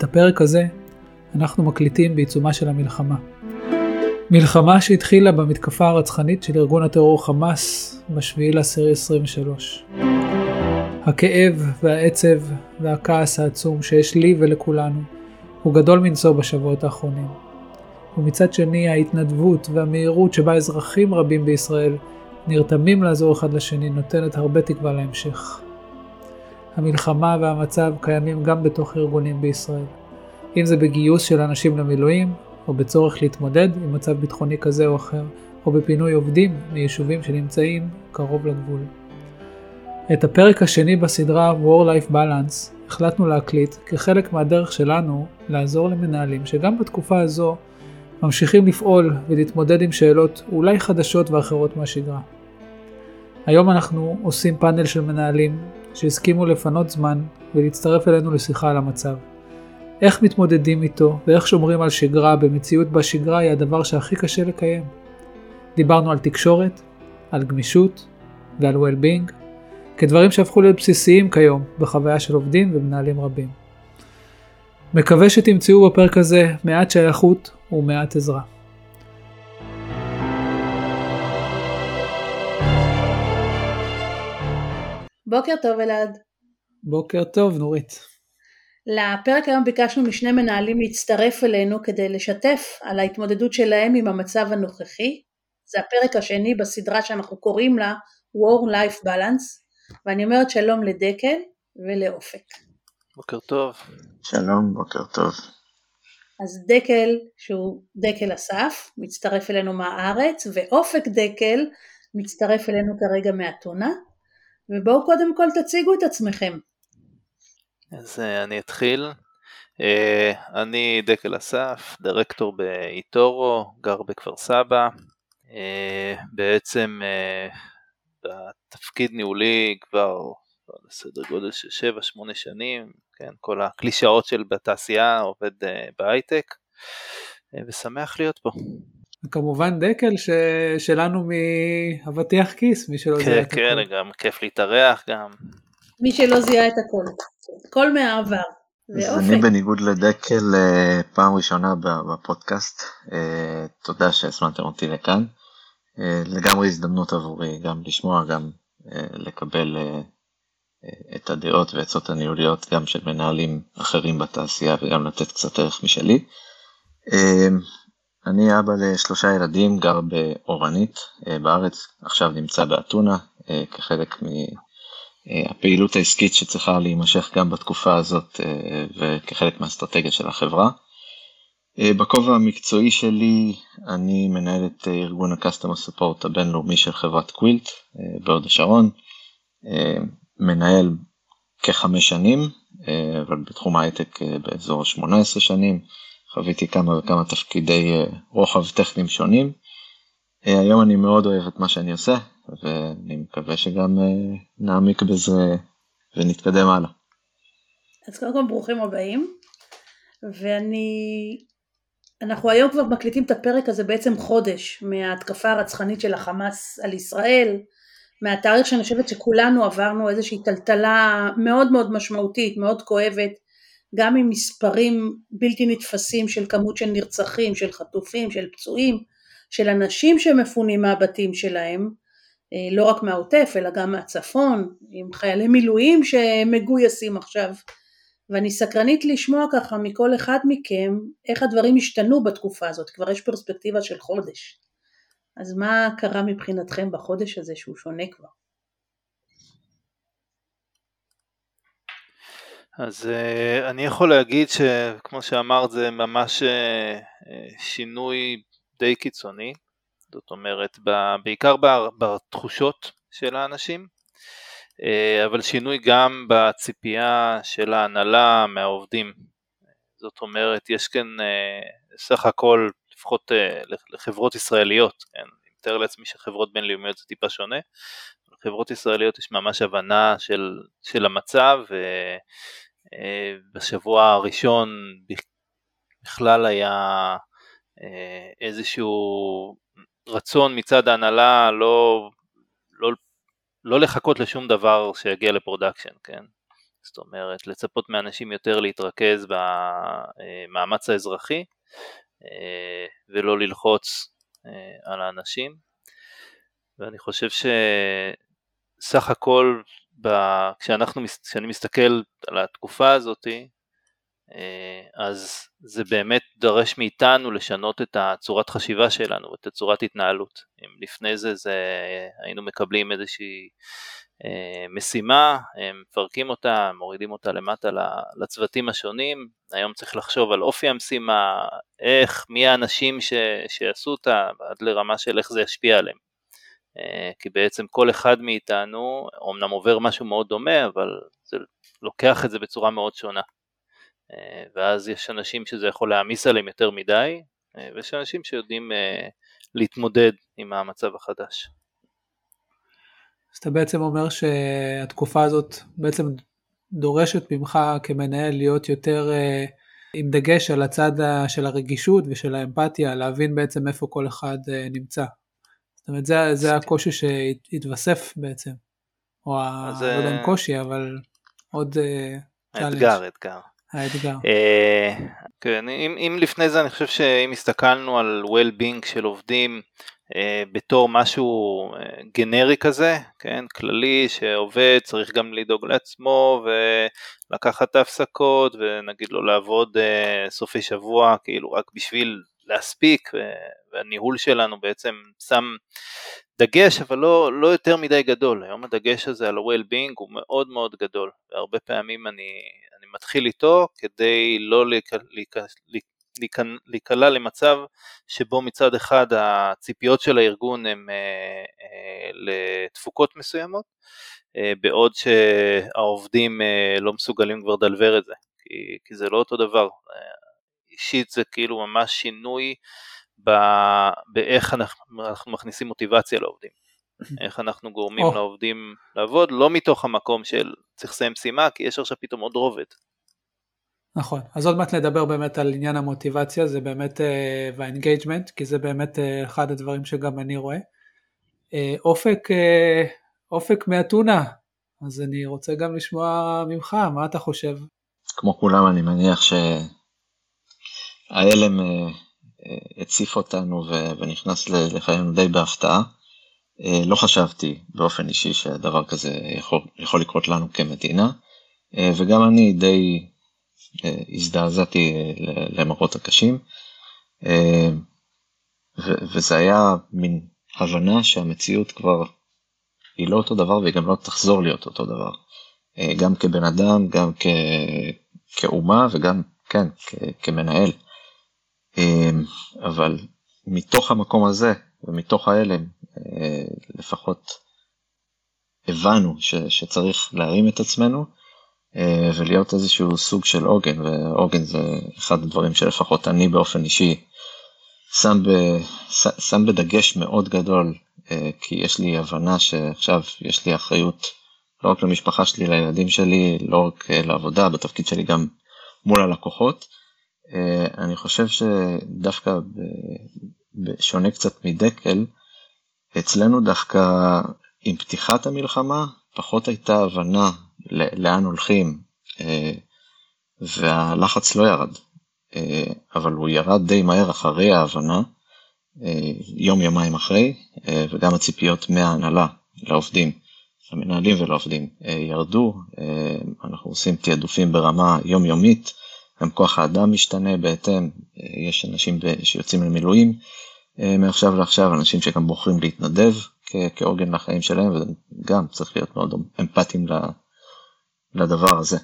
את הפרק הזה אנחנו מקליטים בעיצומה של המלחמה. מלחמה שהתחילה במתקפה הרצחנית של ארגון הטרור חמאס ב-7 באוקטובר 23. הכאב והעצב והכעס העצום שיש לי ולכולנו הוא גדול מנשוא בשבועות האחרונים. ומצד שני ההתנדבות והמהירות שבה אזרחים רבים בישראל נרתמים לעזור אחד לשני נותנת הרבה תקווה להמשך. המלחמה והמצב קיימים גם בתוך ארגונים בישראל. אם זה בגיוס של אנשים למילואים, או בצורך להתמודד עם מצב ביטחוני כזה או אחר, או בפינוי עובדים מיישובים שנמצאים קרוב לגבול. את הפרק השני בסדרה War-Life Balance החלטנו להקליט כחלק מהדרך שלנו לעזור למנהלים שגם בתקופה הזו ממשיכים לפעול ולהתמודד עם שאלות אולי חדשות ואחרות מהשגרה. היום אנחנו עושים פאנל של מנהלים שהסכימו לפנות זמן ולהצטרף אלינו לשיחה על המצב. איך מתמודדים איתו ואיך שומרים על שגרה במציאות בה שגרה היא הדבר שהכי קשה לקיים. דיברנו על תקשורת, על גמישות ועל well-being, כדברים שהפכו להיות בסיסיים כיום בחוויה של עובדים ומנהלים רבים. מקווה שתמצאו בפרק הזה מעט שייכות ומעט עזרה. בוקר טוב אלעד. בוקר טוב נורית. לפרק היום ביקשנו משני מנהלים להצטרף אלינו כדי לשתף על ההתמודדות שלהם עם המצב הנוכחי. זה הפרק השני בסדרה שאנחנו קוראים לה War-Life Balance, ואני אומרת שלום לדקל ולאופק. בוקר טוב. שלום, בוקר טוב. אז דקל, שהוא דקל אסף, מצטרף אלינו מהארץ, ואופק דקל מצטרף אלינו כרגע מאתונה. ובואו קודם כל תציגו את עצמכם. אז uh, אני אתחיל. Uh, אני דקל אסף, דירקטור באיטורו, גר בכפר סבא. Uh, בעצם בתפקיד ניהולי כבר סדר גודל של 7-8 שנים, כן, כל הקלישאות של בתעשייה עובד בהייטק, ושמח להיות פה. וכמובן דקל ש... שלנו מאבטיח כיס, מי שלא כן, זיהה את כן, הכל. גם כיף להתארח גם. מי שלא זיהה את הכל. הכל מהעבר. אני בניגוד לדקל אה, פעם ראשונה בפודקאסט, אה, תודה שהזמנתם אותי לכאן. אה, לגמרי הזדמנות עבורי גם לשמוע, גם לקבל את הדעות והעצות הניהוליות גם של מנהלים אחרים בתעשייה וגם לתת קצת ערך משלי. אני אבא לשלושה ילדים, גר באורנית בארץ, עכשיו נמצא באתונה כחלק מהפעילות העסקית שצריכה להימשך גם בתקופה הזאת אה, וכחלק מהאסטרטגיה של החברה. אה, בכובע המקצועי שלי אני מנהל את אה, ארגון ה-Customer Support הבינלאומי של חברת קווילט אה, בהוד השרון, אה, מנהל כחמש שנים, אה, אבל בתחום ההייטק אה, באזור ה-18 שנים. חוויתי כמה וכמה תפקידי אה, רוחב טכניים שונים. אה, היום אני מאוד אוהב את מה שאני עושה, ואני מקווה שגם אה, נעמיק בזה ונתקדם הלאה. אז קודם כל ברוכים הבאים. ואני... אנחנו היום כבר מקליטים את הפרק הזה בעצם חודש מההתקפה הרצחנית של החמאס על ישראל, מהתאריך שאני חושבת שכולנו עברנו איזושהי טלטלה מאוד מאוד משמעותית, מאוד כואבת, גם עם מספרים בלתי נתפסים של כמות של נרצחים, של חטופים, של פצועים, של אנשים שמפונים מהבתים שלהם, אה, לא רק מהעוטף אלא גם מהצפון, עם חיילי מילואים שמגויסים עכשיו, ואני סקרנית לשמוע ככה מכל אחד מכם איך הדברים השתנו בתקופה הזאת, כבר יש פרספקטיבה של חודש. אז מה קרה מבחינתכם בחודש הזה שהוא שונה כבר? אז uh, אני יכול להגיד שכמו שאמרת זה ממש uh, שינוי די קיצוני, זאת אומרת בעיקר בתחושות של האנשים, uh, אבל שינוי גם בציפייה של ההנהלה מהעובדים, זאת אומרת יש כאן uh, סך הכל לפחות uh, לחברות ישראליות, כן, אני מתאר לעצמי שחברות בינלאומיות זה טיפה שונה, לחברות ישראליות יש ממש הבנה של, של המצב, ו... אה, בשבוע הראשון בכלל היה אה, איזשהו רצון מצד ההנהלה לא, לא, לא לחכות לשום דבר שיגיע ל production, כן? זאת אומרת, לצפות מאנשים יותר להתרכז במאמץ האזרחי ולא ללחוץ על האנשים. ואני חושב שסך הכל, כשאנחנו, כשאני מסתכל על התקופה הזאתי, אה, אז זה באמת דורש מאיתנו לשנות את הצורת חשיבה שלנו, את הצורת התנהלות. אם לפני זה, זה היינו מקבלים איזושהי אה, משימה, מפרקים אותה, מורידים אותה למטה לצוותים השונים, היום צריך לחשוב על אופי המשימה, איך, מי האנשים ש, שיעשו אותה, עד לרמה של איך זה ישפיע עליהם. אה, כי בעצם כל אחד מאיתנו, אמנם עובר משהו מאוד דומה, אבל זה לוקח את זה בצורה מאוד שונה. אה, ואז יש אנשים שזה יכול להעמיס עליהם יותר מדי, אה, ויש אנשים שיודעים אה, להתמודד עם המצב החדש. אז אתה בעצם אומר שהתקופה הזאת בעצם דורשת ממך כמנהל להיות יותר עם דגש על הצד של הרגישות ושל האמפתיה, להבין בעצם איפה כל אחד נמצא. זאת אומרת, זה, זה הקושי שהתווסף בעצם, או זה... לא יודע אם קושי, אבל עוד... אתגר, אתגר. האתגר. אה, כן, אם, אם לפני זה אני חושב שאם הסתכלנו על well-being של עובדים אה, בתור משהו אה, גנרי כזה, כן, כללי שעובד צריך גם לדאוג לעצמו ולקחת את ההפסקות ונגיד לו לעבוד סופי שבוע כאילו רק בשביל להספיק והניהול שלנו בעצם שם דגש אבל לא, לא יותר מדי גדול, היום הדגש הזה על ה-well-being הוא מאוד מאוד גדול והרבה פעמים אני, מתחיל איתו כדי לא להיקלע למצב שבו מצד אחד הציפיות של הארגון הן אה, אה, לתפוקות מסוימות, אה, בעוד שהעובדים לא מסוגלים כבר לדלבר את זה, כי, כי זה לא אותו דבר. אישית זה כאילו ממש שינוי באיך אנחנו, אנחנו מכניסים מוטיבציה לעובדים. איך אנחנו גורמים oh. לעובדים לעבוד, לא מתוך המקום של צריך לסיים משימה, כי יש עכשיו פתאום עוד רובד. נכון, אז עוד מעט נדבר באמת על עניין המוטיבציה, זה באמת, uh, והאינגייג'מנט, כי זה באמת uh, אחד הדברים שגם אני רואה. Uh, אופק, uh, אופק מאתונה, אז אני רוצה גם לשמוע ממך, מה אתה חושב? כמו כולם, אני מניח שההלם uh, הציף אותנו ונכנס לחיינו די בהפתעה. אה, לא חשבתי באופן אישי שדבר כזה יכול, יכול לקרות לנו כמדינה, אה, וגם אני די אה, הזדעזעתי למראות הקשים, וזה היה מין הבנה שהמציאות כבר היא לא אותו דבר והיא גם לא תחזור להיות אותו דבר. גם כבן אדם, גם כ... כאומה וגם, כן, כ... כמנהל. אבל מתוך המקום הזה ומתוך ההלם אה, לפחות הבנו ש, שצריך להרים את עצמנו אה, ולהיות איזשהו סוג של עוגן, ועוגן זה אחד הדברים שלפחות אני באופן אישי שם, ב, שם בדגש מאוד גדול, אה, כי יש לי הבנה שעכשיו יש לי אחריות לא רק למשפחה שלי, לילדים שלי, לא רק לעבודה, בתפקיד שלי גם מול הלקוחות. אני חושב שדווקא בשונה קצת מדקל, אצלנו דווקא עם פתיחת המלחמה פחות הייתה הבנה לאן הולכים אה, והלחץ לא ירד, אה, אבל הוא ירד די מהר אחרי ההבנה, אה, יום יומיים אחרי, וגם הציפיות מההנהלה לעובדים, למנהלים ולעובדים ירדו, אנחנו עושים תעדופים ברמה יומיומית, גם כוח האדם משתנה בהתאם, יש אנשים שיוצאים למילואים, אה, מעכשיו לעכשיו, אנשים שגם בוחרים להתנדב כעוגן לחיים שלהם, וגם צריך להיות מאוד אמפתיים לדבר הזה.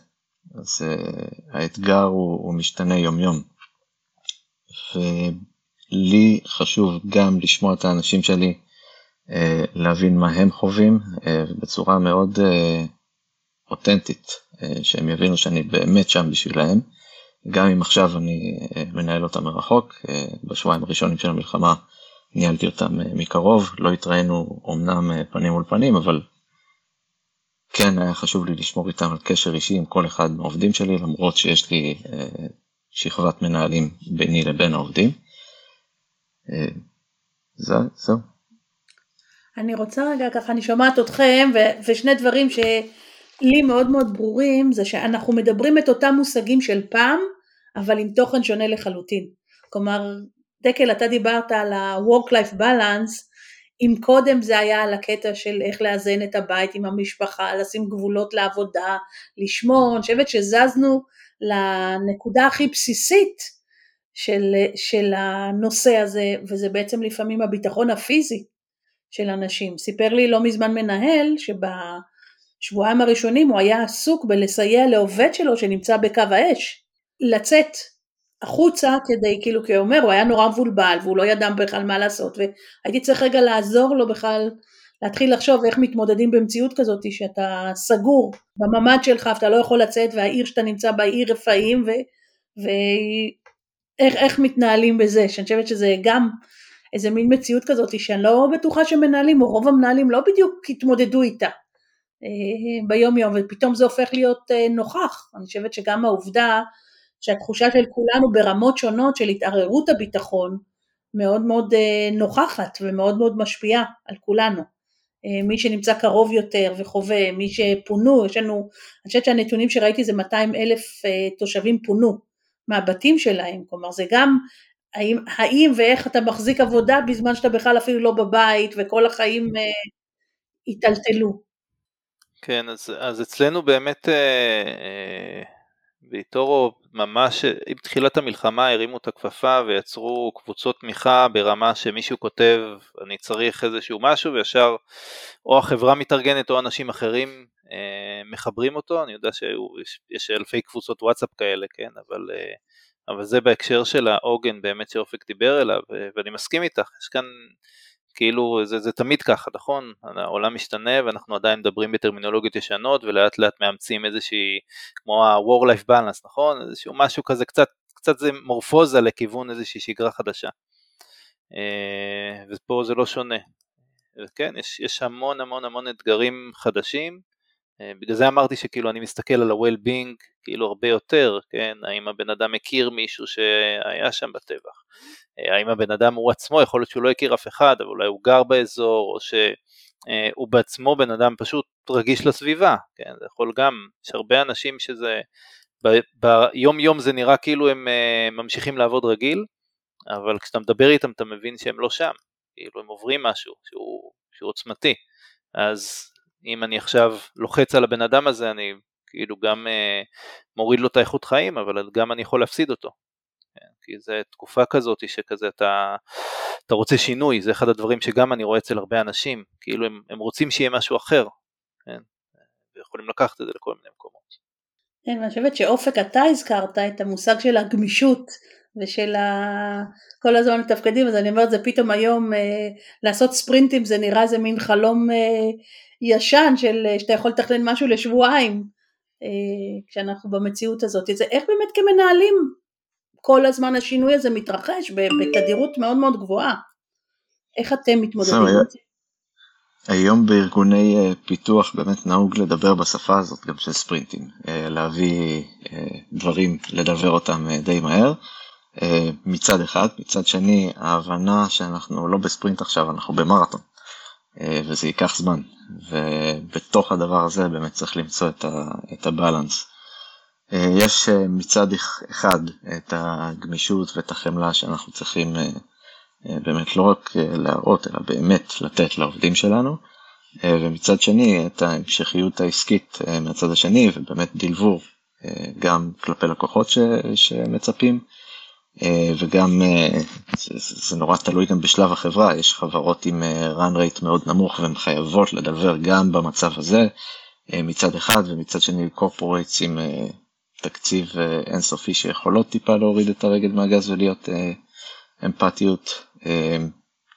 אז uh, האתגר הוא, הוא משתנה יום יום. ולי חשוב גם לשמוע את האנשים שלי, uh, להבין מה הם חווים בצורה מאוד אותנטית, שהם יבינו שאני באמת שם בשבילהם. גם אם עכשיו אני אה, מנהל אותם מרחוק, אה, בשבועיים הראשונים של המלחמה ניהלתי אותם אה, מקרוב, לא התראינו אמנם פנים מול פנים, אבל כן היה חשוב לי לשמור איתם על קשר אישי עם כל אחד מהעובדים שלי, למרות שיש לי שכבת מנהלים ביני לבין העובדים. זהו. אני רוצה רגע ככה, אני שומעת אתכם, ו- ושני דברים ש... לי מאוד מאוד ברורים זה שאנחנו מדברים את אותם מושגים של פעם, אבל עם תוכן שונה לחלוטין. כלומר, דקל אתה דיברת על ה-work-life balance, אם קודם זה היה על הקטע של איך לאזן את הבית עם המשפחה, לשים גבולות לעבודה, לשמור, אני חושבת שזזנו לנקודה הכי בסיסית של, של הנושא הזה, וזה בעצם לפעמים הביטחון הפיזי של אנשים. סיפר לי לא מזמן מנהל שבשבועיים הראשונים הוא היה עסוק בלסייע לעובד שלו שנמצא בקו האש, לצאת החוצה כדי, כאילו, כי הוא אומר, הוא היה נורא מבולבל והוא לא ידע בכלל מה לעשות והייתי צריך רגע לעזור לו בכלל להתחיל לחשוב איך מתמודדים במציאות כזאת שאתה סגור בממ"ד שלך ואתה לא יכול לצאת והעיר שאתה נמצא בה היא רפאים ואיך מתנהלים בזה, שאני חושבת שזה גם איזה מין מציאות כזאת שאני לא בטוחה שמנהלים או רוב המנהלים לא בדיוק התמודדו איתה אה, ביום יום ופתאום זה הופך להיות אה, נוכח, אני חושבת שגם העובדה שהתחושה של כולנו ברמות שונות של התערערות הביטחון מאוד מאוד אה, נוכחת ומאוד מאוד משפיעה על כולנו. אה, מי שנמצא קרוב יותר וחווה, מי שפונו, יש לנו, אני חושבת שהנתונים שראיתי זה 200 אלף אה, תושבים פונו מהבתים שלהם, כלומר זה גם האם, האם ואיך אתה מחזיק עבודה בזמן שאתה בכלל אפילו לא בבית וכל החיים היטלטלו. כן, אז, אז אצלנו באמת אה, אה, ויטורו ממש עם תחילת המלחמה הרימו את הכפפה ויצרו קבוצות תמיכה ברמה שמישהו כותב אני צריך איזשהו משהו וישר או החברה מתארגנת או אנשים אחרים אה, מחברים אותו, אני יודע שיש אלפי קבוצות וואטסאפ כאלה, כן, אבל, אה, אבל זה בהקשר של העוגן באמת שאופק דיבר אליו ואני מסכים איתך, יש כאן כאילו זה, זה תמיד ככה, נכון? העולם משתנה ואנחנו עדיין מדברים בטרמינולוגיות ישנות ולאט לאט מאמצים איזושהי, כמו ה-war-life balance, נכון? איזשהו משהו כזה, קצת, קצת זה מורפוזה לכיוון איזושהי שגרה חדשה. אה, ופה זה לא שונה. כן, יש, יש המון המון המון אתגרים חדשים, בגלל זה אמרתי שכאילו אני מסתכל על ה-well-being כאילו הרבה יותר, כן, האם הבן אדם מכיר מישהו שהיה שם בטבח, אה, האם הבן אדם הוא עצמו, יכול להיות שהוא לא הכיר אף אחד, אבל אולי הוא גר באזור, או שהוא בעצמו בן אדם פשוט רגיש לסביבה, כן, זה יכול גם, יש הרבה אנשים שזה, ביום יום זה נראה כאילו הם אה, ממשיכים לעבוד רגיל, אבל כשאתה מדבר איתם אתה מבין שהם לא שם, כאילו הם עוברים משהו שהוא, שהוא עוצמתי, אז אם אני עכשיו לוחץ על הבן אדם הזה, אני כאילו גם אה, מוריד לו את האיכות חיים, אבל גם אני יכול להפסיד אותו. כן, כי זה תקופה כזאת שכזה אתה, אתה רוצה שינוי, זה אחד הדברים שגם אני רואה אצל הרבה אנשים, כאילו הם, הם רוצים שיהיה משהו אחר, כן, ויכולים לקחת את זה לכל מיני מקומות. כן, ואני חושבת שאופק אתה הזכרת את המושג של הגמישות ושל ה... כל הזמן מתפקדים, אז אני אומרת זה פתאום היום אה, לעשות ספרינטים זה נראה איזה מין חלום אה, ישן של אה, שאתה יכול לתכנן משהו לשבועיים אה, כשאנחנו במציאות הזאת, זה איך באמת כמנהלים כל הזמן השינוי הזה מתרחש בתדירות מאוד מאוד גבוהה, איך אתם מתמודדים עם זה? היום בארגוני אה, פיתוח באמת נהוג לדבר בשפה הזאת גם של ספרינטים, להביא דברים, לדבר אותם די מהר. מצד אחד, מצד שני ההבנה שאנחנו לא בספרינט עכשיו, אנחנו במרתון וזה ייקח זמן, ובתוך הדבר הזה באמת צריך למצוא את, ה, את הבלנס. אה, יש אה, מצד אחד את הגמישות ואת החמלה שאנחנו צריכים אה, באמת לא רק להראות אלא באמת לתת לעובדים שלנו ומצד שני את ההמשכיות העסקית מהצד השני ובאמת דלבור גם כלפי לקוחות ש, שמצפים אה, וגם אה, זה, זה נורא תלוי גם בשלב החברה, יש חברות עם אה, run rate מאוד נמוך והן חייבות לדבר גם במצב הזה מצד אחד ומצד שני corporates עם תקציב אינסופי שיכולות טיפה להוריד את הרגל מהגז ולהיות אמפתיות.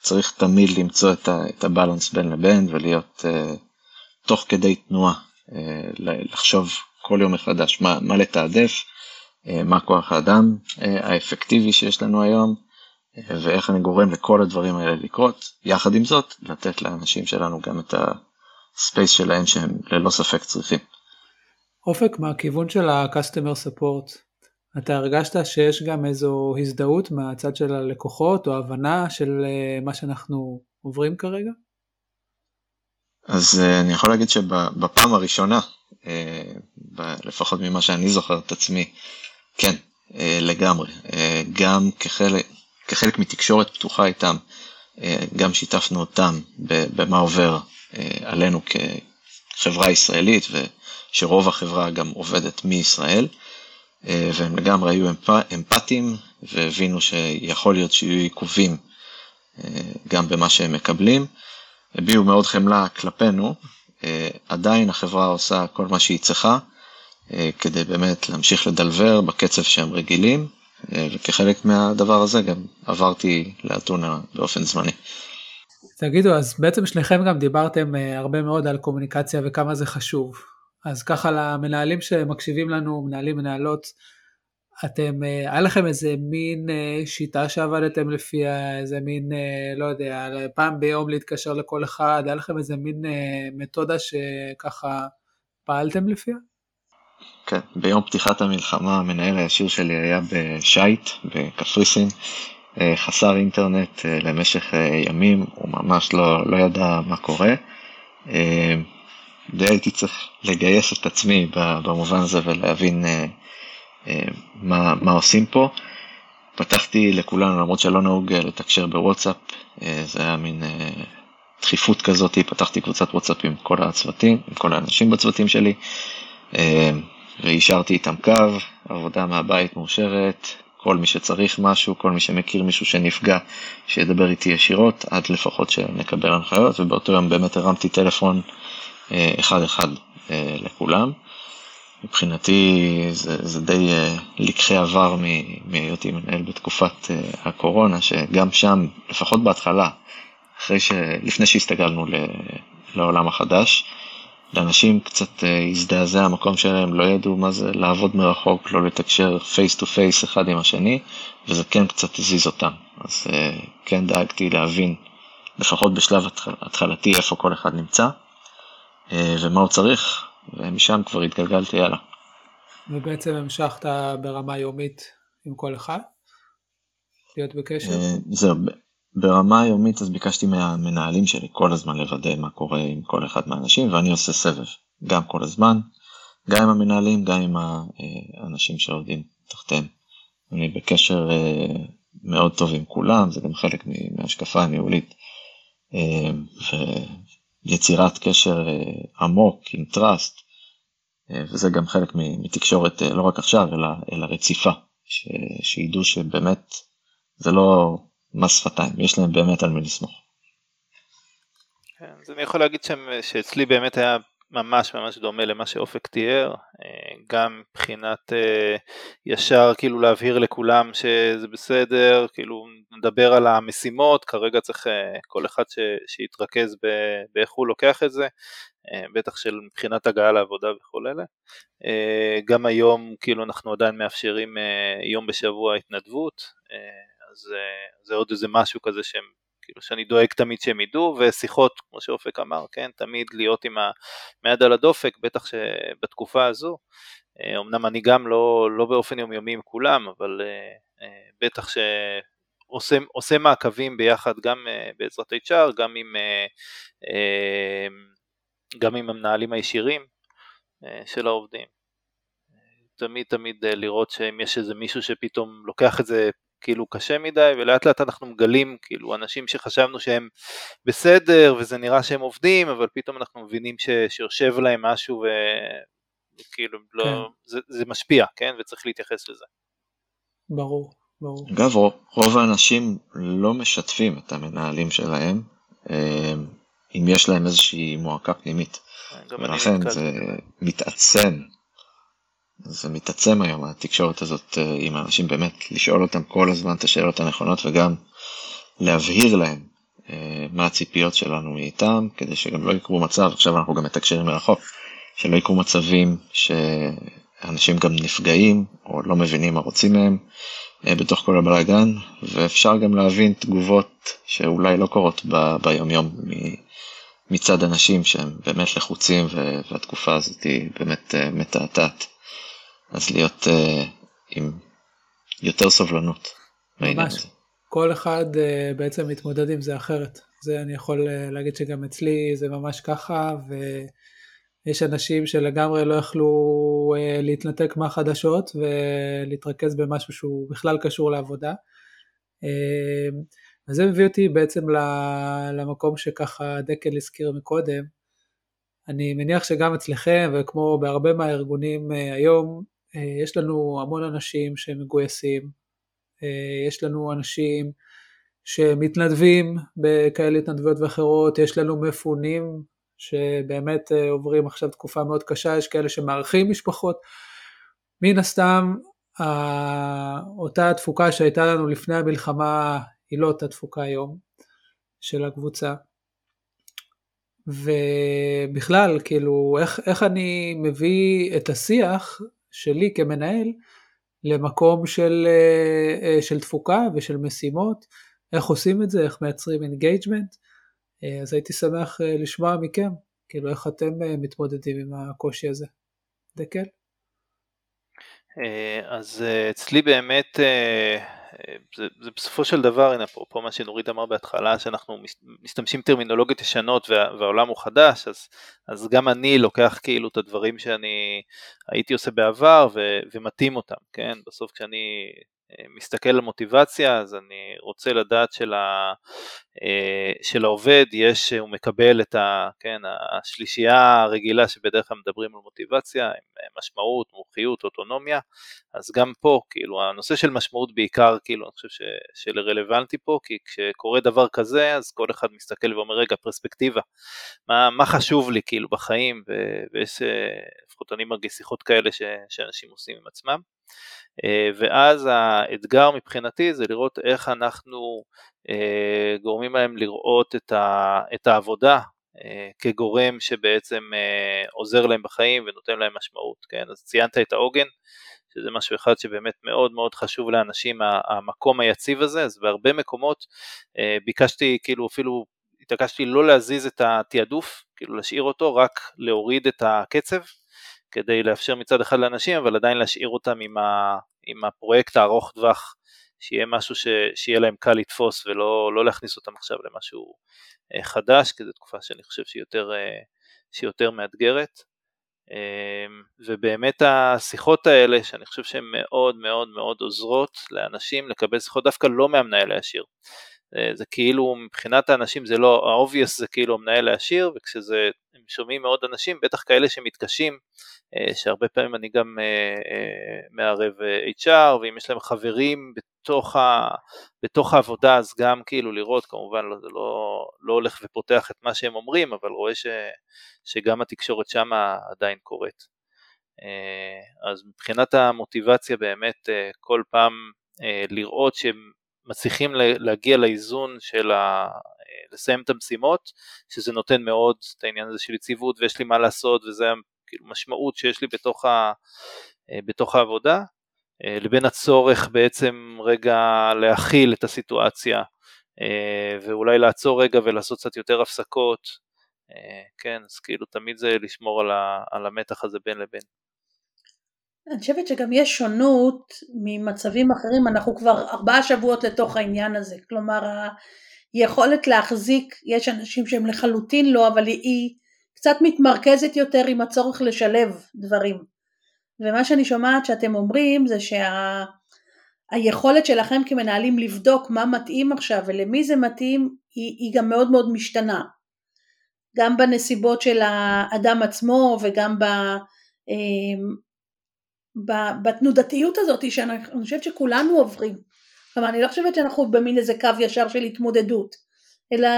צריך תמיד למצוא את הבלנס בין לבין ולהיות תוך כדי תנועה, לחשוב כל יום מחדש מה, מה לתעדף. אה, מה כוח האדם אה, האפקטיבי שיש לנו היום אה, ואיך אני גורם לכל הדברים האלה לקרות. יחד עם זאת, לתת לאנשים שלנו גם את הספייס שלהם שהם ללא ספק צריכים. אופק, מהכיוון של ה-customer support, אתה הרגשת שיש גם איזו הזדהות מהצד של הלקוחות או הבנה של מה שאנחנו עוברים כרגע? אז אני יכול להגיד שבפעם הראשונה לפחות ממה שאני זוכר את עצמי, כן, לגמרי. גם כחלק, כחלק מתקשורת פתוחה איתם, גם שיתפנו אותם במה עובר עלינו כחברה ישראלית, ושרוב החברה גם עובדת מישראל. אה, והם לגמרי היו אמפתיים והבינו שיכול להיות שיהיו עיכובים אה, גם במה שהם מקבלים. הביעו מאוד חמלה כלפינו, אה, עדיין החברה עושה כל מה שהיא צריכה כדי באמת להמשיך לדלבר בקצב שהם רגילים, וכחלק מהדבר הזה גם עברתי לאתונה באופן זמני. תגידו, אז בעצם שניכם גם דיברתם הרבה מאוד על קומוניקציה וכמה זה חשוב. אז ככה למנהלים שמקשיבים לנו, מנהלים, מנהלות, אתם, אה, היה לכם איזה מין אה, שיטה שעבדתם לפיה, איזה מין, אה, לא יודע, פעם ביום להתקשר לכל אחד, היה לכם איזה מין מתודה שככה פעלתם לפיה? כן, ביום פתיחת המלחמה המנהל הישיר שלי היה בשייט, בקפריסין, חסר אינטרנט למשך ימים, הוא ממש לא, לא ידע מה קורה. די הייתי צריך לגייס את עצמי במובן הזה ולהבין אה, אה, מה, מה עושים פה. פתחתי לכולנו, למרות שלא נהוג אה, לתקשר בוואטסאפ, זה היה מין דחיפות כזאת, פתחתי קבוצת וואטסאפ עם כל הצוותים, עם כל האנשים בצוותים שלי, והשארתי איתם קו, עבודה מהבית מאושרת, כל מי שצריך משהו, כל מי שמכיר מישהו שנפגע, שידבר איתי ישירות, עד לפחות שנקבל הנחיות, ובאותו יום באמת הרמתי טלפון אחד אחד אה, לכולם. מבחינתי זה, זה די אה, לקחי עבר מהיותי מנהל בתקופת אה, הקורונה, שגם שם, לפחות בהתחלה, אחרי ש... לפני שהסתגלנו לעולם החדש, לאנשים קצת הזדעזע המקום שלהם, לא ידעו מה זה לעבוד מרחוק, לא לתקשר face to face אחד עם השני, וזה כן קצת הזיז אותם. אז כן דאגתי להבין, לפחות בשלב התחלתי, איפה כל אחד נמצא. אה, ומה הוא צריך, ומשם כבר התגלגלתי הלאה. ובעצם המשכת ברמה יומית עם כל אחד? להיות בקשר? אה, זהו, ברמה יומית אז ביקשתי מהמנהלים שלי כל הזמן לוודא מה קורה עם כל אחד מהאנשים, ואני עושה סבב, גם כל הזמן, גם עם המנהלים, גם עם האנשים שעובדים תחתיהם. אני בקשר אה, מאוד טוב עם כולם, זה גם חלק מההשקפה הניהולית. יצירת קשר אה, עמוק עם אה, וזה גם חלק מתקשורת אה, לא רק עכשיו אלא, אלא רציפה, ש, שידעו שבאמת זה לא מס שפתיים, יש להם באמת על מי לסמוך. כן, אז אני יכול להגיד שם, שאצלי באמת היה ממש ממש דומה למה שאופק תיאר, אה, גם מבחינת אה, ישר כאילו להבהיר לכולם שזה בסדר, כאילו נדבר על המשימות, כרגע צריך אה, כל אחד ש, שיתרכז באיך הוא לוקח את זה, בטח של מבחינת הגעה לעבודה וכל אלה. גם היום כאילו אנחנו עדיין מאפשרים יום בשבוע התנדבות, אז זה עוד איזה משהו כזה שהם כאילו שאני דואג תמיד שהם ידעו, ושיחות, כמו שאופק אמר, כן, תמיד להיות עם היד על הדופק, בטח שבתקופה הזו, אה, אמנם אני גם לא, לא באופן יומיומי עם כולם, אבל uh, uh, בטח שעושה עושה מעקבים ביחד גם uh, בעזרת HR, גם עם, uh, uh, גם עם המנהלים הישירים uh, של העובדים. תמיד תמיד לראות שאם יש איזה מישהו שפתאום לוקח את זה כאילו קשה מדי ולאט לאט אנחנו מגלים כאילו אנשים שחשבנו שהם בסדר וזה נראה שהם עובדים אבל פתאום אנחנו מבינים שיושב להם משהו וכאילו לא, כן. לא, זה, זה משפיע כן וצריך להתייחס לזה. ברור, ברור. אגב רוב האנשים לא משתפים את המנהלים שלהם אה, אם יש להם איזושהי מועקה פנימית. כן, ולכן זה מתעצם זה מתעצם היום התקשורת הזאת אה, עם האנשים באמת לשאול אותם כל הזמן את השאלות הנכונות וגם להבהיר להם אה, מה הציפיות שלנו מאיתם כדי שגם לא יקרו מצב עכשיו אנחנו גם מתקשרים מרחוק שלא יקרו מצבים שאנשים גם נפגעים או לא מבינים מה רוצים מהם אה, בתוך כל הבלאגן ואפשר גם להבין תגובות שאולי לא קורות ב- ביום יום מצד אנשים שהם באמת לחוצים והתקופה הזאת היא באמת מתעתעת. אז להיות uh, עם יותר סובלנות. ממש. כל אחד uh, בעצם מתמודד עם זה אחרת. זה אני יכול uh, להגיד שגם אצלי זה ממש ככה, יש אנשים שלגמרי לא יכלו אה, להתנתק מהחדשות ולהתרכז במשהו שהוא בכלל קשור לעבודה. אה, וזה מביא אותי בעצם למקום שככה דקל הזכיר מקודם. אני מניח שגם אצלכם וכמו בהרבה מהארגונים אה, היום, יש לנו המון אנשים שמגויסים, יש לנו אנשים שמתנדבים בכאלה התנדבויות ואחרות, יש לנו מפונים שבאמת אה, עוברים עכשיו תקופה מאוד קשה, יש כאלה שמארחים משפחות. מן הסתם, אותה התפוקה שהייתה לנו לפני המלחמה היא לא אותה תפוקה היום של הקבוצה. ובכלל, כאילו, איך, איך אני מביא את השיח שלי כמנהל למקום של, אה, אה, של תפוקה ושל משימות, איך עושים את זה, איך מייצרים engagement. אה, אז הייתי שמח לשמוע מכם, כאילו איך אתם מתמודדים עם הקושי הזה. דקל? אז אצלי באמת, זה, זה בסופו של דבר, הנה אפרופו מה שנורית אמר בהתחלה, שאנחנו משתמשים טרמינולוגיות ישנות וה, והעולם הוא חדש, אז, אז גם אני לוקח כאילו את הדברים שאני הייתי עושה בעבר ו, ומתאים אותם, כן? בסוף כשאני מסתכל על מוטיבציה, אז אני רוצה לדעת של, ה, אה, של העובד יש, הוא מקבל את ה, כן, השלישייה הרגילה שבדרך כלל מדברים על מוטיבציה, עם אה, משמעות, מומחיות, אוטונומיה, אז גם פה, כאילו, הנושא של משמעות בעיקר, כאילו, אני חושב ש, שלרלוונטי פה, כי כשקורה דבר כזה, אז כל אחד מסתכל ואומר, רגע, פרספקטיבה, מה, מה חשוב לי, כאילו, בחיים, ו, ויש, אה, לפחות אני מרגיש שיחות כאלה ש, שאנשים עושים עם עצמם. אה, ואז האתגר מבחינתי זה לראות איך אנחנו אה, גורמים להם לראות את, העבודה אה, כגורם שבעצם עוזר להם בחיים ונותן להם משמעות, כן? אז ציינת את העוגן, שזה משהו אחד שבאמת מאוד מאוד חשוב לאנשים, המקום היציב הזה, אז בהרבה מקומות ביקשתי, כאילו אפילו התעקשתי לא להזיז את התעדוף, כאילו להשאיר אותו, רק להוריד את הקצב, כדי לאפשר מצד אחד לאנשים, אבל עדיין להשאיר אותם עם, ה, עם הפרויקט הארוך טווח, שיהיה משהו ש, שיהיה להם קל לתפוס ולא לא להכניס אותם עכשיו למשהו אה, חדש, כי זו תקופה שאני חושב שהיא יותר, אה, שהיא יותר מאתגרת. אמ, ובאמת השיחות האלה, שאני חושב שהן מאוד מאוד מאוד עוזרות לאנשים לקבל שיחות דווקא לא מהמנהל הישיר. אה, זה כאילו מבחינת האנשים זה לא, ה-obvious זה כאילו המנהל הישיר, וכשזה, הם שומעים מאוד אנשים, בטח כאלה שמתקשים, אה, שהרבה פעמים אני גם אה, מערב HR, ואם יש להם חברים בתוך, ה, בתוך העבודה, אז גם כאילו לראות, כמובן לא, לא, לא הולך ופותח את מה שהם אומרים, אבל רואה ש, שגם התקשורת שם עדיין קורית. אז מבחינת המוטיבציה באמת כל פעם לראות שהם מצליחים להגיע לאיזון של ה... לסיים את המשימות, שזה נותן מאוד את העניין הזה של יציבות ויש לי מה לעשות וזה כאילו משמעות שיש לי בתוך, ה... בתוך העבודה, לבין הצורך בעצם רגע להכיל את הסיטואציה ואולי לעצור רגע ולעשות קצת יותר הפסקות, כן, אז כאילו תמיד זה לשמור על, ה... על המתח הזה בין לבין. אני חושבת שגם יש שונות ממצבים אחרים, אנחנו כבר ארבעה שבועות לתוך העניין הזה, כלומר היכולת להחזיק, יש אנשים שהם לחלוטין לא, אבל היא קצת מתמרכזת יותר עם הצורך לשלב דברים. ומה שאני שומעת שאתם אומרים זה שהיכולת שה... שלכם כמנהלים לבדוק מה מתאים עכשיו ולמי זה מתאים היא, היא גם מאוד מאוד משתנה. גם בנסיבות של האדם עצמו וגם ב... בתנודתיות הזאת שאני חושבת שכולנו עוברים. כלומר אני לא חושבת שאנחנו במין איזה קו ישר של התמודדות, אלא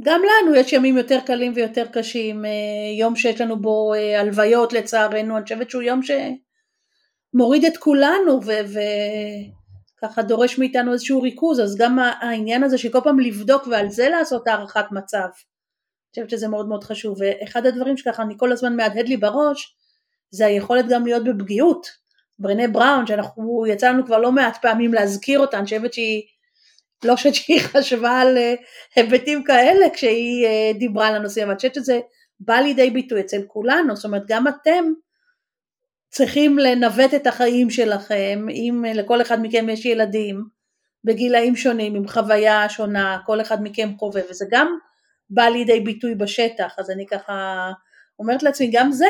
גם לנו יש ימים יותר קלים ויותר קשים, אה, יום שיש לנו בו אה, הלוויות לצערנו, אני חושבת שהוא יום שמוריד את כולנו וככה דורש מאיתנו איזשהו ריכוז, אז גם העניין הזה שכל פעם לבדוק ועל זה לעשות הערכת מצב, אני חושבת שזה מאוד מאוד חשוב, ואחד הדברים שככה אני כל הזמן מהדהד לי בראש, זה היכולת גם להיות בפגיעות. ברנה בראון, שאנחנו יצא לנו כבר לא מעט פעמים להזכיר אותה, אני חושבת שהיא, לא חושבת שהיא חשבה על אה, היבטים כאלה כשהיא אה, דיברה על הנושאים, אבל אני חושבת שזה בא לידי ביטוי אצל כולנו, זאת אומרת גם אתם צריכים לנווט את החיים שלכם, אם אה, לכל אחד מכם יש ילדים בגילאים שונים, עם חוויה שונה, כל אחד מכם חווה, וזה גם בא לידי ביטוי בשטח, אז אני ככה אומרת לעצמי, גם זה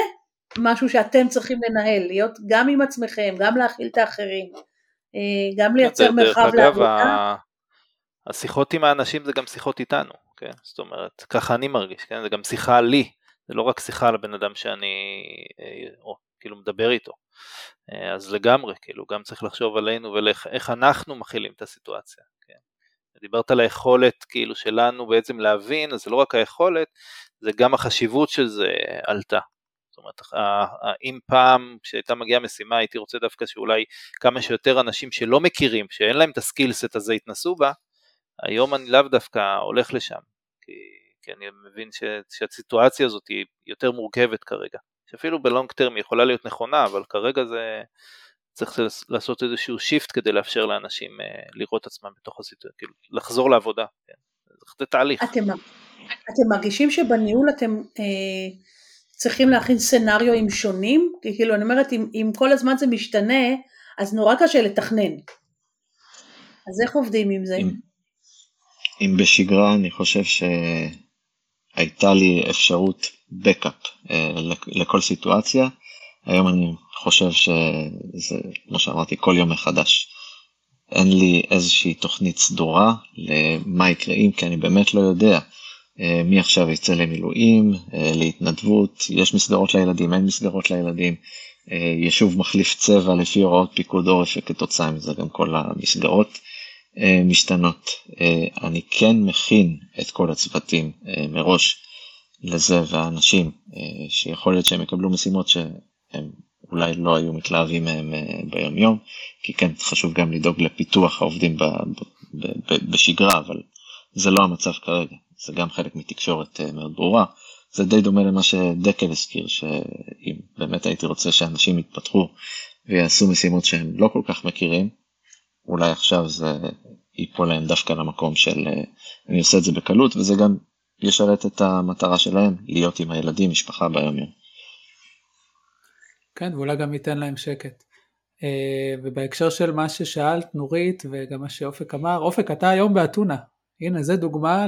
משהו שאתם צריכים לנהל, להיות גם עם עצמכם, גם להכיל את האחרים, אה, גם לייצר מרחב לעבודה. השיחות עם האנשים זה גם שיחות איתנו, כן? זאת אומרת, ככה אני מרגיש, כן? זה גם שיחה לי, זה לא רק שיחה לבן אדם שאני אה, או, כאילו מדבר איתו. אה, אז לגמרי, כאילו, גם צריך לחשוב עלינו ואיך אנחנו מכילים את הסיטואציה, כן? דיברת על היכולת כאילו שלנו בעצם להבין, אז זה לא רק היכולת, זה גם החשיבות של זה עלתה. זאת אומרת, אם פעם כשהייתה מגיעה משימה הייתי רוצה דווקא שאולי כמה שיותר אנשים שלא מכירים, שאין להם את ה skillset הזה יתנסו בה, היום אני לאו דווקא הולך לשם, כי, כי אני מבין ש, שהסיטואציה הזאת היא יותר מורכבת כרגע, שאפילו ב long term היא יכולה להיות נכונה, אבל כרגע זה צריך לעשות איזשהו shift כדי לאפשר לאנשים אה, לראות עצמם בתוך הסיטואציה, כאילו לחזור לעבודה, כן. זה תהליך. אתם, אתם מרגישים שבניהול אתם אה, צריכים להכין סצנריואים שונים? כאילו אני אומרת אם, אם כל הזמן זה משתנה אז נורא קשה לתכנן. אז איך עובדים עם זה? אם, אם בשגרה אני חושב שהייתה לי אפשרות בקאפ אה, לכל סיטואציה, היום אני חושב שזה, כמו שאמרתי, כל יום מחדש. אין לי איזושהי תוכנית סדורה למה יקרה אם, כי אני באמת לא יודע מי עכשיו יצא למילואים, אה, להתנדבות, יש מסגרות לילדים, אין מסגרות לילדים, יישוב מחליף צבע לפי הוראות פיקוד עורף וכתוצאה מזה גם כל המסגרות. אה, משתנות. אה, אני כן מכין את כל הצוותים אה, מראש לזה והאנשים שיכול להיות שהם יקבלו משימות שהם אולי לא היו מתלהבים מהם ביום יום, כי כן חשוב גם לדאוג לפיתוח העובדים בשגרה, אבל זה לא המצב כרגע, זה גם חלק מתקשורת מאוד ברורה. זה די דומה למה שדקל הזכיר, שאם באמת הייתי רוצה שאנשים יתפתחו ויעשו משימות שהם לא כל כך מכירים, אולי עכשיו זה ייפול להם דווקא למקום של אה, אני עושה את זה בקלות וזה גם ישרת את המטרה שלהם להיות עם הילדים משפחה ביום יום. כן ואולי גם ייתן להם שקט. אה, ובהקשר של מה ששאלת נורית וגם מה שאופק אמר אופק אתה היום באתונה הנה זה דוגמה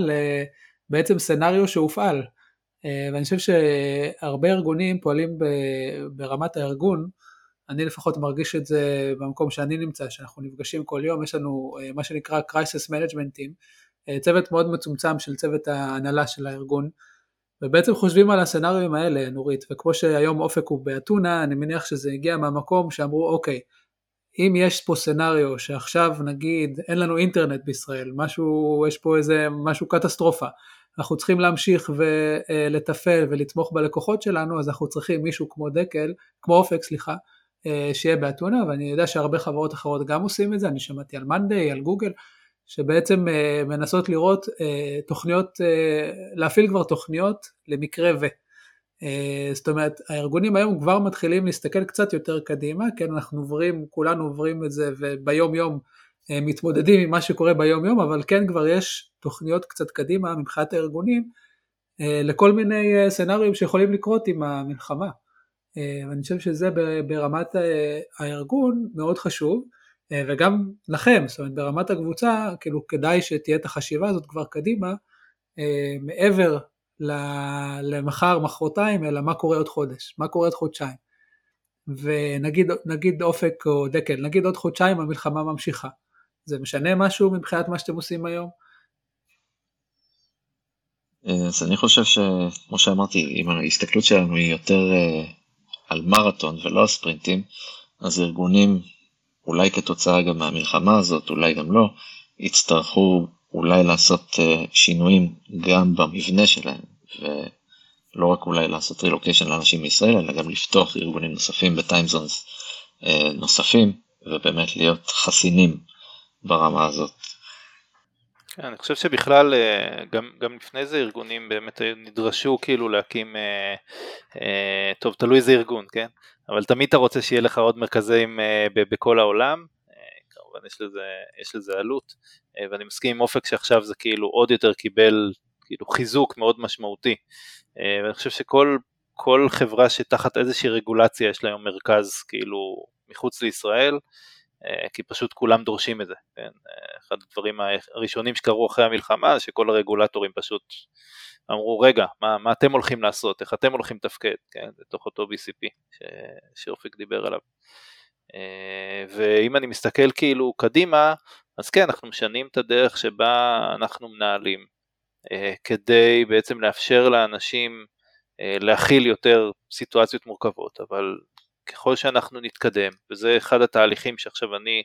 לבעצם סצנריו שהופעל. אה, ואני חושב שהרבה ארגונים פועלים ברמת הארגון. אני לפחות מרגיש את זה במקום שאני נמצא, שאנחנו נפגשים כל יום, יש לנו אה, מה שנקרא Crisis Management Team, אה, צוות מאוד מצומצם של צוות ההנהלה של הארגון, ובעצם חושבים על הסצנריונים האלה, נורית, וכמו שהיום אופק הוא באתונה, אני מניח שזה הגיע מהמקום שאמרו, אוקיי, אם יש פה סצנריו שעכשיו נגיד אין לנו אינטרנט בישראל, משהו, יש פה איזה משהו קטסטרופה, אנחנו צריכים להמשיך ולתפעל אה, ולתמוך בלקוחות שלנו, אז אנחנו צריכים מישהו כמו דקל, כמו אופק, סליחה, אה, שיהיה באתונה, ואני יודע שהרבה חברות אחרות גם עושים את זה, אני שמעתי על מאנדיי, על גוגל, שבעצם אה, מנסות לראות תוכניות, להפעיל כבר תוכניות למקרה ו. זאת אומרת, הארגונים היום כבר מתחילים להסתכל קצת יותר קדימה, כן, אנחנו עוברים, כולנו עוברים את זה וביום יום מתמודדים עם מה שקורה ביום יום, אבל כן כבר יש תוכניות קצת קדימה מבחינת הארגונים לכל מיני סצנריונים שיכולים לקרות עם המלחמה. אה, ואני חושב שזה ברמת אה, הארגון מאוד חשוב, אה, וגם לכם, זאת אומרת ברמת הקבוצה, כאילו כדאי שתהיה את החשיבה הזאת כבר קדימה, מעבר למחר, מחרתיים, אלא מה קורה עוד חודש, מה קורה עוד חודשיים. ונגיד אופק או דקל, נגיד עוד חודשיים המלחמה ממשיכה. זה משנה משהו מבחינת מה שאתם עושים היום? אז אני חושב שכמו שאמרתי, אם ההסתכלות שלנו היא יותר על מרתון ולא הספרינטים, אז ארגונים, אולי כתוצאה גם מהמלחמה הזאת, אולי גם לא, יצטרכו אולי לעשות אה, שינויים גם במבנה שלהם, ולא רק אולי לעשות רילוקיישן לאנשים בישראל, אלא גם לפתוח ארגונים נוספים בטיימזונס אה, נוספים, ובאמת להיות חסינים ברמה הזאת. כן, אני חושב שבכלל אה, גם, גם לפני זה ארגונים באמת נדרשו כאילו להקים, טוב תלוי איזה ארגון, כן? אבל תמיד אתה רוצה שיהיה לך עוד מרכזים בכל העולם, כמובן יש לזה, יש לזה עלות, ואני מסכים עם אופק שעכשיו זה כאילו עוד יותר קיבל כאילו חיזוק מאוד משמעותי, ואני חושב שכל כל חברה שתחת איזושהי רגולציה יש לה היום מרכז כאילו מחוץ לישראל, כי פשוט כולם דורשים את זה. כן? אחד הדברים הראשונים שקרו אחרי המלחמה, שכל הרגולטורים פשוט אמרו, רגע, מה, מה אתם הולכים לעשות, איך אתם הולכים לתפקד, כן? בתוך אותו BCP ש... שאופק דיבר עליו. ואם אני מסתכל כאילו קדימה, אז כן, אנחנו משנים את הדרך שבה אנחנו מנהלים, כדי בעצם לאפשר לאנשים להכיל יותר סיטואציות מורכבות, אבל ככל שאנחנו נתקדם, וזה אחד התהליכים שעכשיו אני,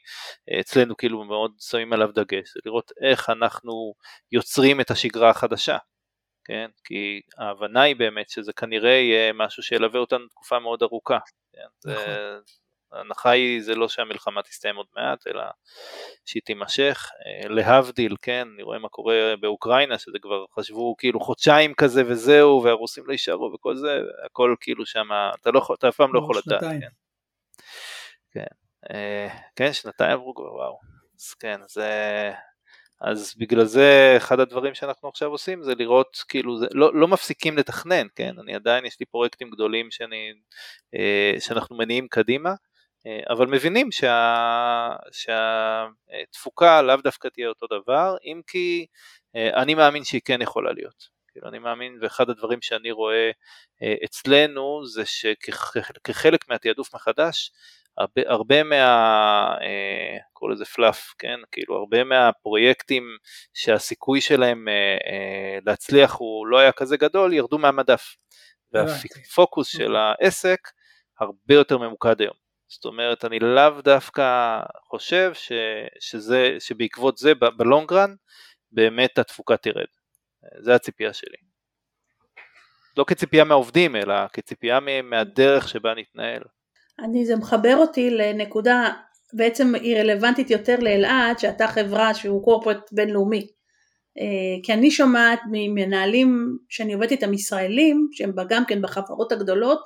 אצלנו כאילו מאוד שמים עליו דגש, זה לראות איך אנחנו יוצרים את השגרה החדשה, כן? כי ההבנה היא באמת שזה כנראה יהיה משהו שילווה אותנו תקופה מאוד ארוכה, כן? נכון. זה, ההנחה היא זה לא שהמלחמה תסתיים עוד מעט, אלא שהיא תימשך. אה, להבדיל, כן, אני רואה מה קורה באוקראינה, שזה כבר חשבו כאילו חודשיים כזה וזהו, והרוסים לא יישארו וכל זה, הכל כאילו שם, אתה, לא, אתה אף פעם לא יכול לדעת. כן. כן. אה, כן, שנתיים עברו כבר, וואו. אז כן, זה... אז בגלל זה אחד הדברים שאנחנו עכשיו עושים זה לראות כאילו זה לא, לא מפסיקים לתכנן כן אני עדיין יש לי פרויקטים גדולים שאני, אה, שאנחנו מניעים קדימה אבל מבינים שה, שהתפוקה לאו דווקא תהיה אותו דבר, אם כי אה, אני מאמין שהיא כן יכולה להיות. כאילו אני מאמין, ואחד הדברים שאני רואה אה, אצלנו זה שכחלק מהתעדוף מחדש, הרבה, הרבה מה, קורא לזה פלאף, כן, כאילו הרבה מהפרויקטים שהסיכוי שלהם להצליח הוא לא היה כזה גדול, ירדו מהמדף. והפוקוס של העסק הרבה יותר ממוקד היום. זאת אומרת, אני לאו דווקא חושב ש, שזה, שבעקבות זה בלונגרן באמת התפוקה תרד. זה הציפייה שלי. לא כציפייה מהעובדים, אלא כציפייה מהדרך שבה נתנהל. אני, זה מחבר אותי לנקודה, בעצם היא רלוונטית יותר לאלעד, שאתה חברה שהוא קורפרט בינלאומי. אה, כי אני שומעת ממנהלים שאני עובדת איתם ישראלים, שהם גם כן בחברות הגדולות,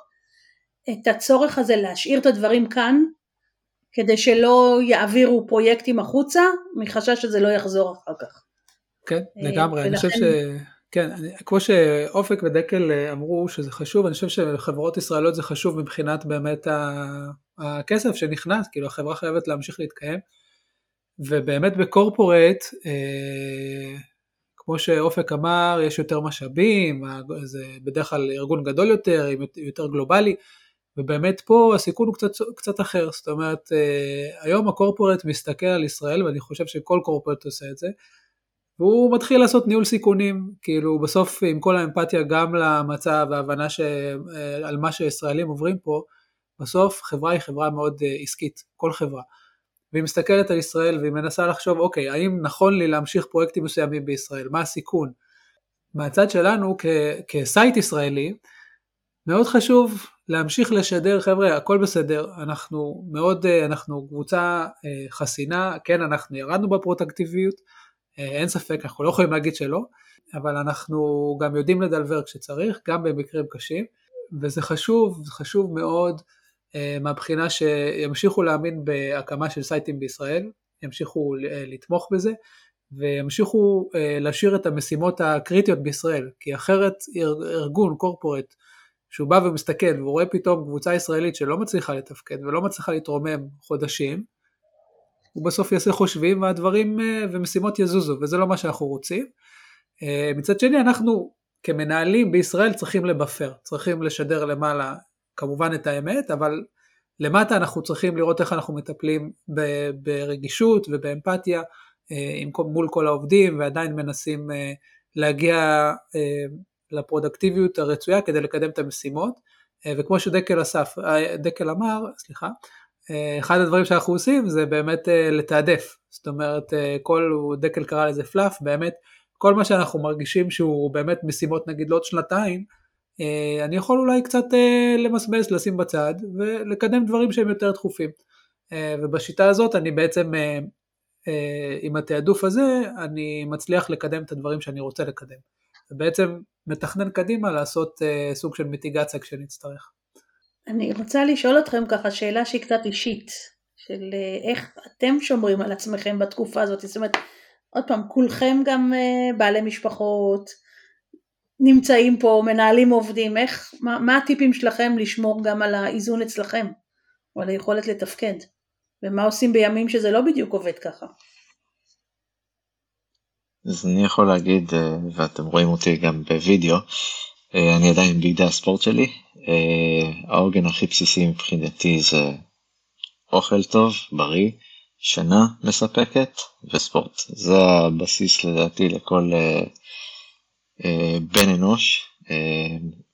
את הצורך הזה להשאיר את הדברים כאן, כדי שלא יעבירו פרויקטים החוצה, מחשש שזה לא יחזור אחר כך. כן, אה, לגמרי, ולכן... אני חושב ש... כן, אני, כמו שאופק ודקל אה, אמרו שזה חשוב, אני חושב שחברות ישראליות זה חשוב מבחינת באמת הכסף שנכנס, כאילו החברה חייבת להמשיך להתקיים, ובאמת בקורפורט, אה, כמו שאופק אמר, יש יותר משאבים, זה בדרך כלל ארגון גדול יותר, יותר גלובלי, ובאמת פה הסיכון הוא קצת, קצת אחר, זאת אומרת, אה, היום הקורפורט מסתכל על ישראל, ואני חושב שכל קורפורט עושה את זה, והוא מתחיל לעשות ניהול סיכונים, כאילו בסוף עם כל האמפתיה גם למצב וההבנה ש... אה, על מה שישראלים עוברים פה, בסוף חברה היא חברה מאוד אה, עסקית, כל חברה. והיא מסתכלת על ישראל והיא מנסה לחשוב, אוקיי, האם נכון לי להמשיך פרויקטים מסוימים בישראל, מה הסיכון? מהצד שלנו כ... כסייט ישראלי, מאוד חשוב להמשיך לשדר, חבר'ה, הכל בסדר, אנחנו מאוד, אה, אנחנו קבוצה אה, חסינה, כן, אנחנו ירדנו בפרוטקטיביות, אה, אין ספק, אנחנו לא יכולים להגיד שלא, אבל אנחנו גם יודעים לדלבר כשצריך, גם במקרים קשים, וזה חשוב, זה חשוב מאוד מהבחינה שימשיכו להאמין בהקמה של סייטים בישראל, ימשיכו לתמוך בזה, וימשיכו להשאיר את המשימות הקריטיות בישראל, כי אחרת ארגון, קורפורט, שהוא בא ומסתכל והוא רואה פתאום קבוצה ישראלית שלא מצליחה לתפקד ולא מצליחה להתרומם חודשים, הוא בסוף יעשה חושבים והדברים אה, ומשימות יזוזו, וזה לא מה שאנחנו רוצים. אה, מצד שני, אנחנו כמנהלים בישראל צריכים לבפר, צריכים לשדר למעלה כמובן את האמת, אבל למטה אנחנו צריכים לראות איך אנחנו מטפלים ברגישות ובאמפתיה אה, מול כל העובדים, ועדיין מנסים להגיע לפרודקטיביות הרצויה כדי לקדם את המשימות, אה, וכמו שדקל אסף, אה, דקל אמר, סליחה, אה, אחד הדברים שאנחנו עושים זה באמת לתעדף, זאת אומרת, כל, דקל קרא לזה פלאף, באמת, כל מה שאנחנו מרגישים שהוא באמת משימות נגיד לעוד שנתיים, אני יכול אולי קצת למסמס, לשים בצד ולקדם דברים שהם יותר דחופים. ובשיטה הזאת אני בעצם, עם התעדוף הזה, אני מצליח לקדם את הדברים שאני רוצה לקדם. ובעצם מתכנן קדימה לעשות uh, סוג של מיטיגציה כשנצטרך. אני רוצה לשאול אתכם ככה שאלה שהיא קצת אישית, של uh, איך אתם שומרים על עצמכם בתקופה הזאת, זאת אומרת, עוד פעם, כולכם גם uh, בעלי משפחות, נמצאים פה, מנהלים עובדים, איך, מה, מה הטיפים שלכם לשמור גם על האיזון אצלכם, או על היכולת לתפקד, ומה עושים בימים שזה לא בדיוק עובד ככה. אז אני יכול להגיד, אה, ואתם רואים אותי גם בווידאו, אה, אני עדיין בידי הספורט שלי. אה, העוגן הכי בסיסי מבחינתי זה אוכל טוב, בריא, שינה מספקת וספורט. זה הבסיס לדעתי לכל בן אנוש,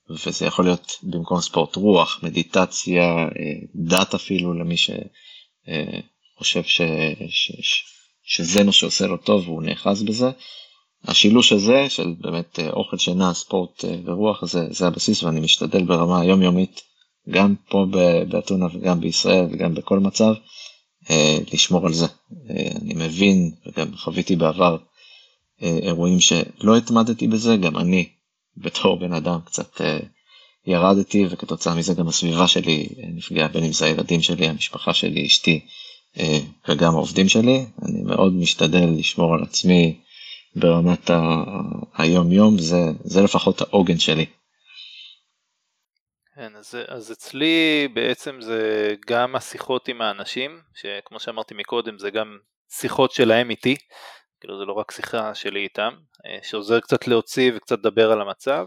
וזה יכול להיות במקום ספורט רוח, מדיטציה, דת אפילו למי שחושב ש... ש... ש... שזה מה שעושה לו טוב והוא נאחז בזה. השילוש הזה של באמת אה, אוכל שינה ספורט אה, ורוח זה, זה הבסיס ואני משתדל ברמה היומיומית גם פה באתונה וגם בישראל וגם בכל מצב אה, לשמור על זה. אני מבין וגם חוויתי בעבר אירועים שלא התמדתי בזה גם אני בתור בן אדם קצת ירדתי וכתוצאה מזה גם הסביבה שלי נפגעה בין אם זה הילדים שלי המשפחה שלי אשתי וגם העובדים שלי. אני מאוד משתדל לשמור על עצמי ברמת היום יום, זה, זה לפחות העוגן שלי. כן, אז, אז אצלי בעצם זה גם השיחות עם האנשים, שכמו שאמרתי מקודם זה גם שיחות שלהם איתי, כאילו זה לא רק שיחה שלי איתם, אה, שעוזר קצת להוציא וקצת לדבר על המצב.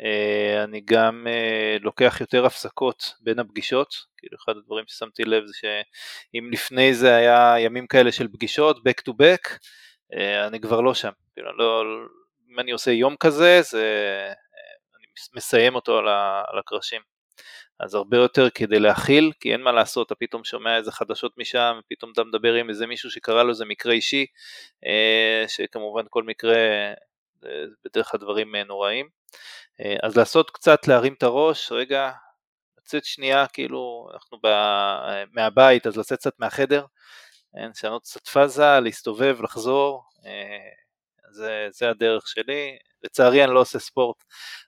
אה, אני גם אה, לוקח יותר הפסקות בין הפגישות, כאילו אחד הדברים ששמתי לב זה שאם לפני זה היה ימים כאלה של פגישות back to back, אה, אני כבר לא שם, כאילו לא, אם אני עושה יום כזה, זה, אני מסיים אותו על הקרשים. אז הרבה יותר כדי להכיל, כי אין מה לעשות, אתה פתאום שומע איזה חדשות משם, פתאום אתה מדבר עם איזה מישהו שקרה לו איזה מקרה אישי, שכמובן כל מקרה בדרך כלל דברים נוראים. אה, אז לעשות קצת, להרים את הראש, רגע, לצאת שנייה, כאילו, אנחנו ב... מהבית, אז לצאת קצת מהחדר, לשנות קצת פאזה, להסתובב, לחזור, אה, זה, זה הדרך שלי. לצערי אני לא עושה ספורט,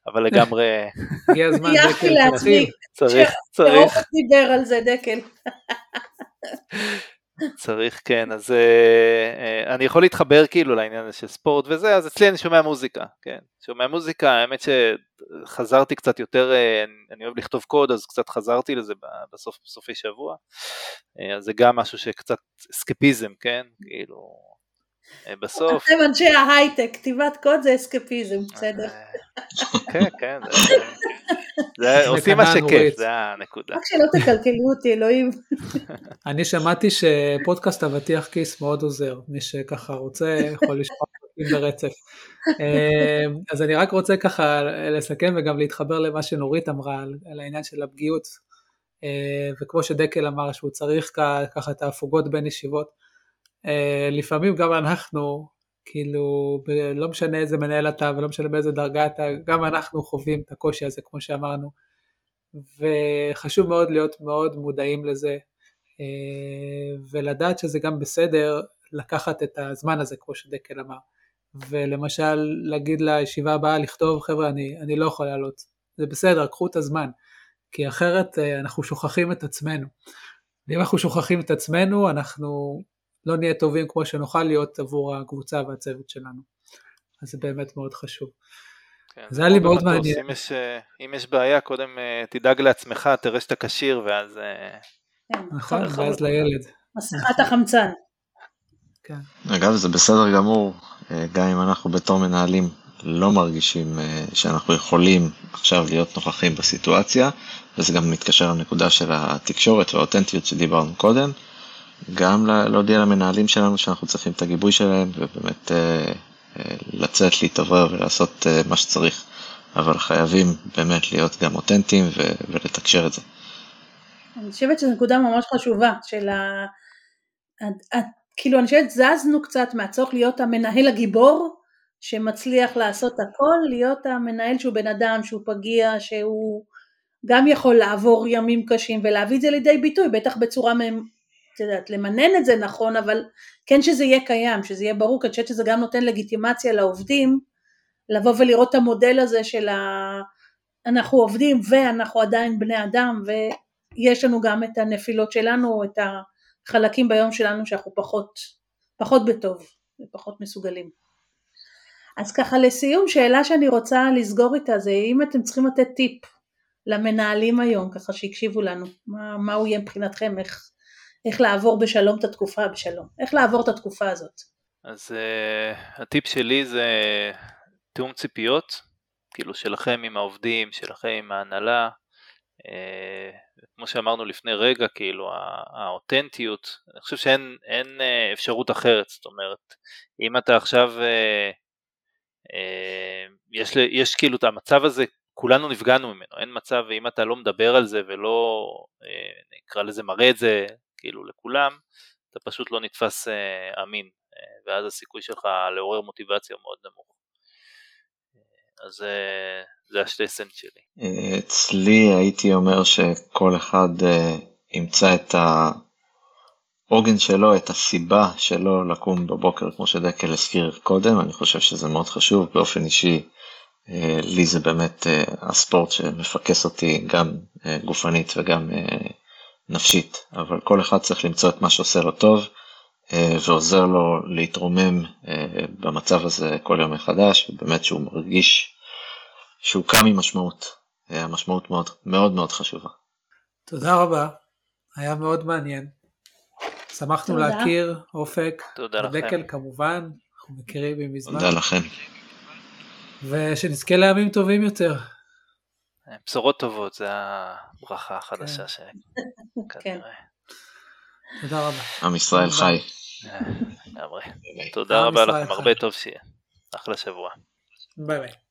אבל לגמרי... הגיע הזמן, דקל, לעצמי. צריך, צריך. דיבר על זה, דקל. צריך כן אז uh, uh, אני יכול להתחבר כאילו לעניין של ספורט וזה אז אצלי אני שומע מוזיקה כן. שומע מוזיקה האמת שחזרתי קצת יותר uh, אני אוהב לכתוב קוד אז קצת חזרתי לזה בסוף בסופי שבוע. uh, אז זה גם משהו שקצת אסקפיזם כן כאילו בסוף אתם אנשי ההייטק כתיבת קוד זה אסקפיזם בסדר כן כן זה עושים מה שכיף, זה הנקודה. רק שלא תקלקלו אותי, אלוהים. אני שמעתי שפודקאסט אבטיח כיס מאוד עוזר, מי שככה רוצה יכול לשמוע ברצף. אמ, אז אני רק רוצה ככה לסכם וגם להתחבר למה שנורית אמרה על העניין של הפגיעות. אה, וכמו שדקל אמר שהוא צריך ככה את ההפוגות בין ישיבות. אה, לפעמים גם אנחנו כאילו, לא משנה איזה מנהל אתה ולא משנה באיזה דרגה אתה, גם אנחנו חווים את הקושי הזה, כמו שאמרנו. וחשוב מאוד להיות מאוד מודעים לזה, אה, ולדעת שזה גם בסדר לקחת את הזמן הזה, כמו שדקל אמר. ולמשל, להגיד לישיבה הבאה, לכתוב, חבר'ה, אני, אני לא יכול לעלות. זה בסדר, קחו את הזמן, כי אחרת אה, אנחנו שוכחים את עצמנו. ואם אנחנו שוכחים את עצמנו, אנחנו לא נהיה טובים כמו שנוכל להיות עבור הקבוצה והצוות שלנו. אז זה באמת מאוד חשוב. כן, זה היה לי מאוד מעניין. אם יש, אה, אם יש בעיה, קודם אה, תדאג לעצמך, תראה שאתה כשיר, ואז... אה, כן, נכון, ואז לילד. מסכת החמצן. כן. אגב, זה בסדר גמור, גם אם אנחנו בתור מנהלים לא מרגישים שאנחנו יכולים עכשיו להיות נוכחים בסיטואציה, וזה גם מתקשר לנקודה של התקשורת והאותנטיות שדיברנו קודם. גם להודיע למנהלים שלנו שאנחנו צריכים את הגיבוי שלהם, ובאמת אה, אה, לצאת, להתעורר ולעשות אה, מה שצריך, אבל חייבים באמת להיות גם אותנטיים ולתקשר את זה. אני חושבת שזו נקודה ממש חשובה, של ה... כאילו אני חושבת זזנו קצת מהצורך להיות המנהל הגיבור, שמצליח לעשות הכל, להיות המנהל שהוא בן אדם, שהוא פגיע, שהוא גם יכול לעבור ימים קשים ולהביא את זה לידי ביטוי, בטח בצורה את יודעת, למנן את זה נכון, אבל כן שזה יהיה קיים, שזה יהיה ברור, כי אני חושבת שזה גם נותן לגיטימציה לעובדים, לבוא ולראות את המודל הזה של ה... אנחנו עובדים ואנחנו עדיין בני אדם, ויש לנו גם את הנפילות שלנו, את החלקים ביום שלנו שאנחנו פחות, פחות בטוב ופחות מסוגלים. אז ככה לסיום, שאלה שאני רוצה לסגור איתה זה אם אתם צריכים לתת טיפ למנהלים היום, ככה שיקשיבו לנו, מה, מה הוא יהיה מבחינתכם, איך, איך לעבור בשלום את התקופה בשלום, איך לעבור את התקופה הזאת. אז uh, הטיפ שלי זה תיאום ציפיות, כאילו שלכם עם העובדים, שלכם עם ההנהלה, uh, כמו שאמרנו לפני רגע, כאילו האותנטיות, אני חושב שאין אין, uh, אפשרות אחרת, זאת אומרת, אם אתה עכשיו, uh, uh, יש, יש כאילו את המצב הזה, כולנו נפגענו ממנו, אין מצב, ואם אתה לא מדבר על זה ולא, נקרא לזה, מראה את זה כאילו לכולם, אתה פשוט לא נתפס uh, אמין, uh, ואז הסיכוי שלך לעורר מוטיבציה מאוד נמוך. Uh, אז uh, זה השתי סנט שלי. אצלי הייתי אומר שכל אחד uh, ימצא את העוגן שלו, את הסיבה שלו לקום בבוקר, כמו שדקל הזכיר קודם, אני חושב שזה מאוד חשוב, באופן אישי לי זה באמת הספורט שמפקס אותי גם גופנית וגם נפשית, אבל כל אחד צריך למצוא את מה שעושה לו טוב אה, ועוזר לו להתרומם אה, במצב הזה כל יום מחדש, ובאמת שהוא מרגיש שהוא קם עם משמעות. אה, המשמעות מאוד מאוד מאוד חשובה. תודה רבה, היה מאוד מעניין. שמחנו תודה. להכיר, אופק, תודה לכם. דקל כמובן, אנחנו מכירים מזמן. תודה לכם. ושנזכה לימים טובים יותר. בשורות טובות, זה הברכה החדשה כן. שכנראה. כן. תודה רבה. עם ישראל חי. תודה רבה לכם, הרבה טוב שיהיה. אחלה שבוע. ביי ביי.